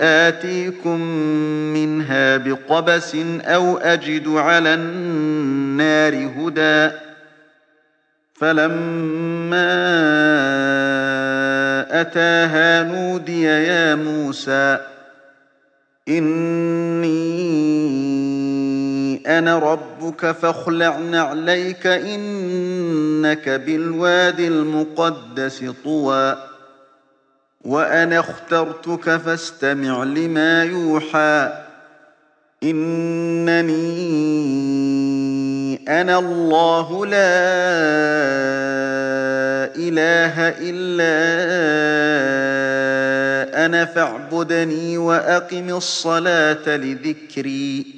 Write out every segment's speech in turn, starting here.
آتيكم منها بقبس أو أجد على النار هدى. فلما أتاها نودي يا موسى إني أنا ربك فاخلع نعليك إنك بالواد المقدس طوى. وأنا اخترتك فاستمع لما يوحى. إنني أنا الله لا إله إلا أنا فاعبدني وأقم الصلاة لذكري.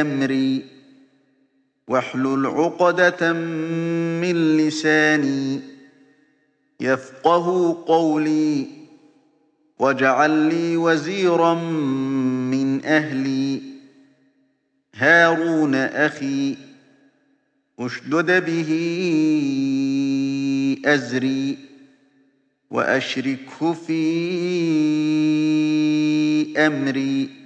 أمري واحلل عقدة من لساني يفقه قولي واجعل لي وزيرا من أهلي. هارون أخي أشدد به أزري وأشركه في أمري.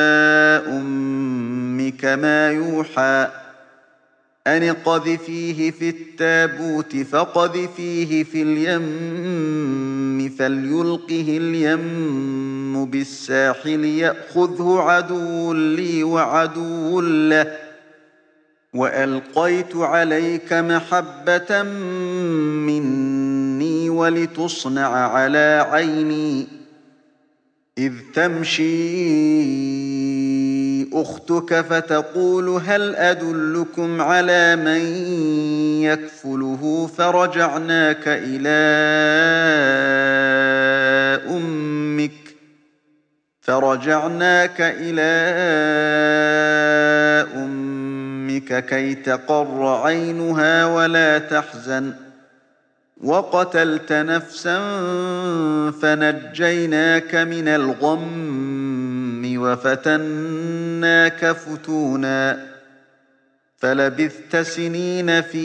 أمك ما يوحى أن قذفيه في التابوت فقذفيه في اليم فليلقه اليم بالساحل يأخذه عدو لي وعدو له. وألقيت عليك محبة مني ولتصنع على عيني إذ تمشي أختك فتقول هل أدلكم على من يكفله فرجعناك إلى أمك؟ فرجعناك إلى أمك كي تقر عينها ولا تحزن. وقتلت نفسا فنجيناك من الغم وفتناك فتونا فلبثت سنين في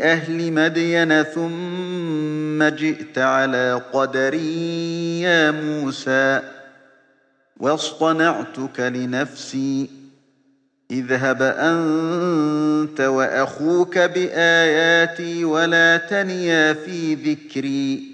أهل مدين ثم جئت على قدري يا موسى واصطنعتك لنفسي اذهب أنت وأخوك بآياتي ولا تنيا في ذكري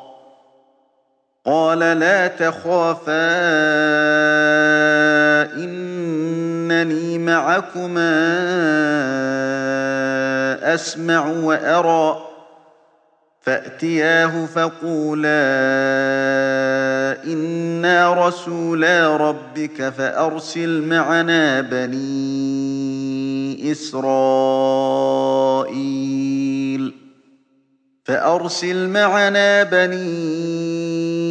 قال لا تخافا إنني معكما أسمع وأرى فأتياه فقولا إنا رسولا ربك فأرسل معنا بني إسرائيل فأرسل معنا بني إسرائيل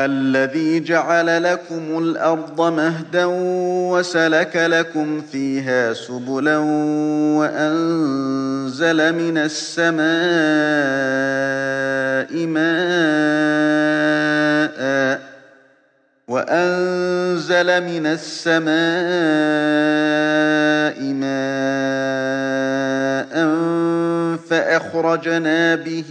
الذي جعل لكم الأرض مهدا وسلك لكم فيها سبلا وأنزل من السماء ماء وأنزل من السماء ماء فأخرجنا به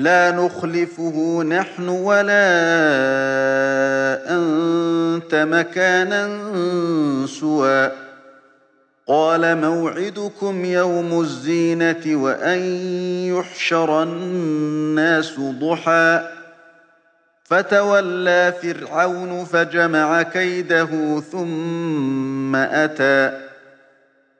لا نخلفه نحن ولا أنت مكانا سوى. قال موعدكم يوم الزينة وأن يحشر الناس ضحى. فتولى فرعون فجمع كيده ثم أتى.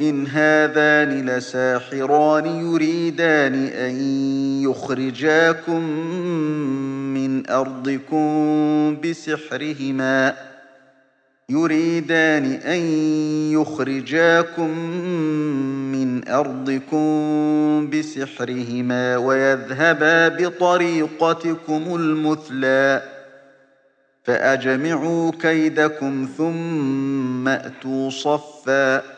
إن هذان لساحران يريدان أن يخرجاكم من أرضكم بسحرهما يريدان أن يخرجاكم من أرضكم بسحرهما ويذهبا بطريقتكم المثلى فأجمعوا كيدكم ثم أتوا صفا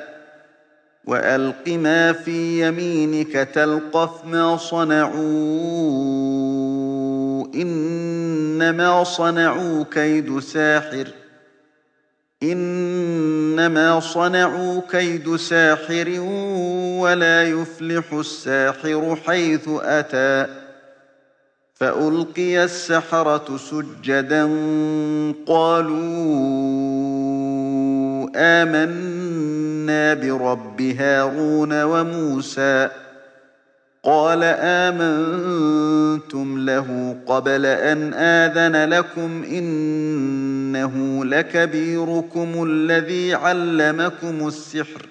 وألق ما في يمينك تلقف ما صنعوا إنما صنعوا كيد ساحر إنما صنعوا كيد ساحر ولا يفلح الساحر حيث أتى فألقي السحرة سجدا قالوا آمنا برب هارون وموسى. قال آمنتم له قبل أن آذن لكم إنه لكبيركم الذي علمكم السحر.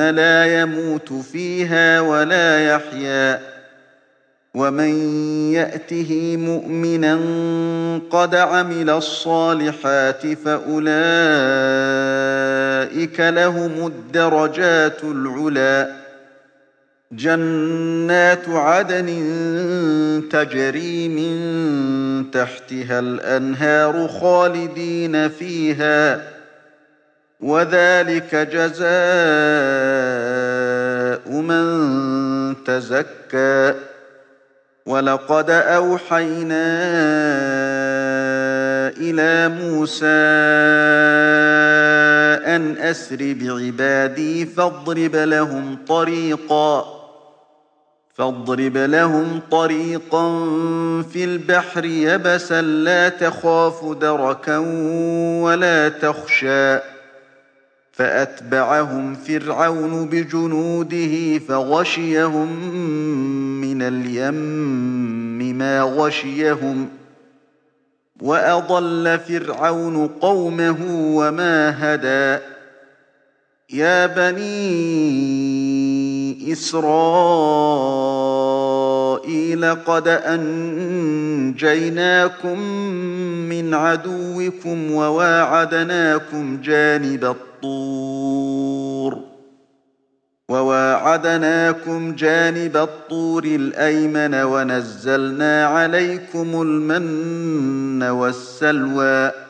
لا يموت فيها ولا يحيا. ومن يأته مؤمنا قد عمل الصالحات فأولئك لهم الدرجات العلي جنات عدن تجري من تحتها الأنهار خالدين فيها. وذلك جزاء من تزكى. ولقد أوحينا إلى موسى أن أسر بعبادي فاضرب لهم طريقاً فاضرب لهم طريقا في البحر يبسا لا تخاف دركا ولا تخشى. فأتبعهم فرعون بجنوده فغشيهم من اليم ما غشيهم وأضل فرعون قومه وما هدى. يا بني إسرائيل قد أنجيناكم من عدوكم وواعدناكم جانب الطور وواعدناكم جانب الطور الأيمن ونزلنا عليكم المن والسلوى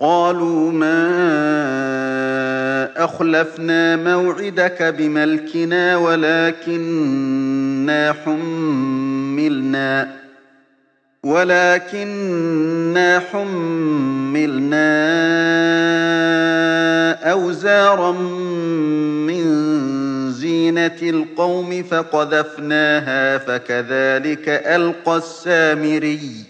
قالوا ما أخلفنا موعدك بملكنا ولكننا حملنا ولكننا حملنا أوزارا من زينة القوم فقذفناها فكذلك ألقى السامري.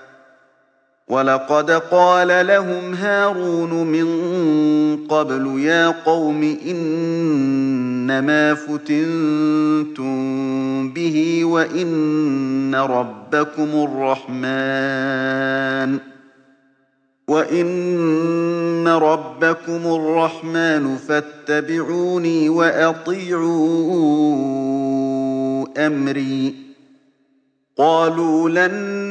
ولقد قال لهم هارون من قبل يا قوم إنما فتنتم به وإن ربكم الرحمن وإن ربكم الرحمن فاتبعوني وأطيعوا أمري. قالوا لن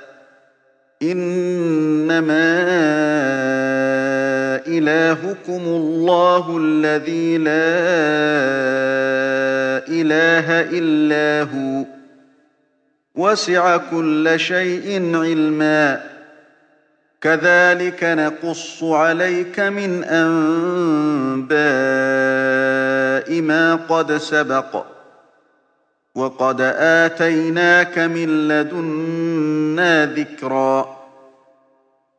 إنما إلهكم الله الذي لا إله إلا هو. وسع كل شيء علما. كذلك نقص عليك من أنباء ما قد سبق. وقد آتيناك من لدنا ذكرا.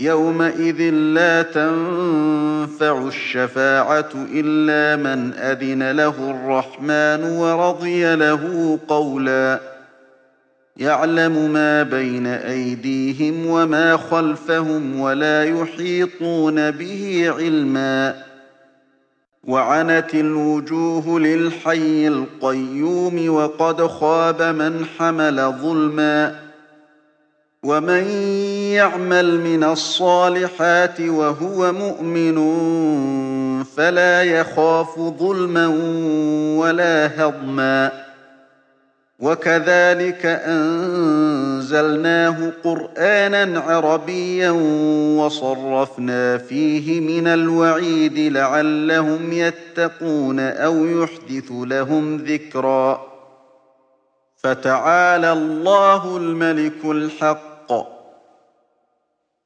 يومئذ لا تنفع الشفاعة إلا من أذن له الرحمن ورضي له قولا يعلم ما بين أيديهم وما خلفهم ولا يحيطون به علما وعنت الوجوه للحي القيوم وقد خاب من حمل ظلمًا ومن يعمل من الصالحات وهو مؤمن فلا يخاف ظلما ولا هضما وكذلك أنزلناه قرآنا عربيا وصرفنا فيه من الوعيد لعلهم يتقون أو يحدث لهم ذكرا فتعالى الله الملك الحق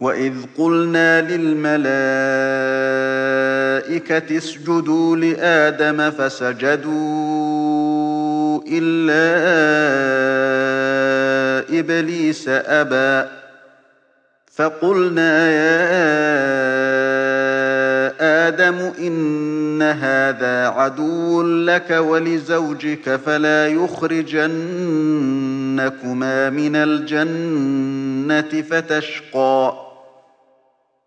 وإذ قلنا للملائكة اسجدوا لآدم فسجدوا إلا إبليس أبى فقلنا يا آدم إن هذا عدو لك ولزوجك فلا يخرجنكما من الجنة فتشقى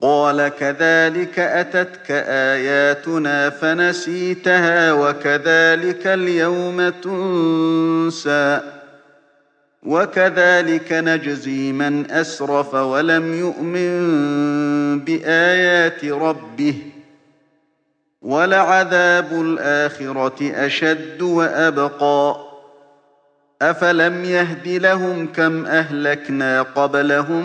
قال كذلك أتتك آياتنا فنسيتها وكذلك اليوم تنسى وكذلك نجزي من أسرف ولم يؤمن بآيات ربه ولعذاب الآخرة أشد وأبقى أفلم يهد لهم كم أهلكنا قبلهم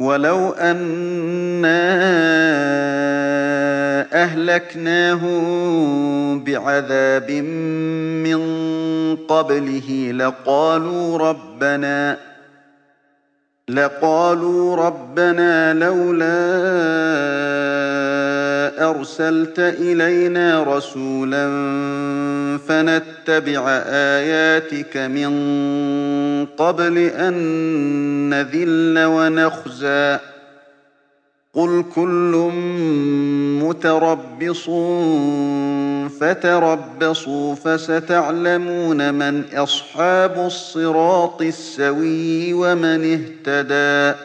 ولو أنا أهلكناهم بعذاب من قبله لقالوا ربنا لقالوا ربنا لولا أرسلت إلينا رسولا فنتبع آياتك من قبل أن نذل ونخزى. قل كل متربص فتربصوا فستعلمون من أصحاب الصراط السوي ومن اهتدى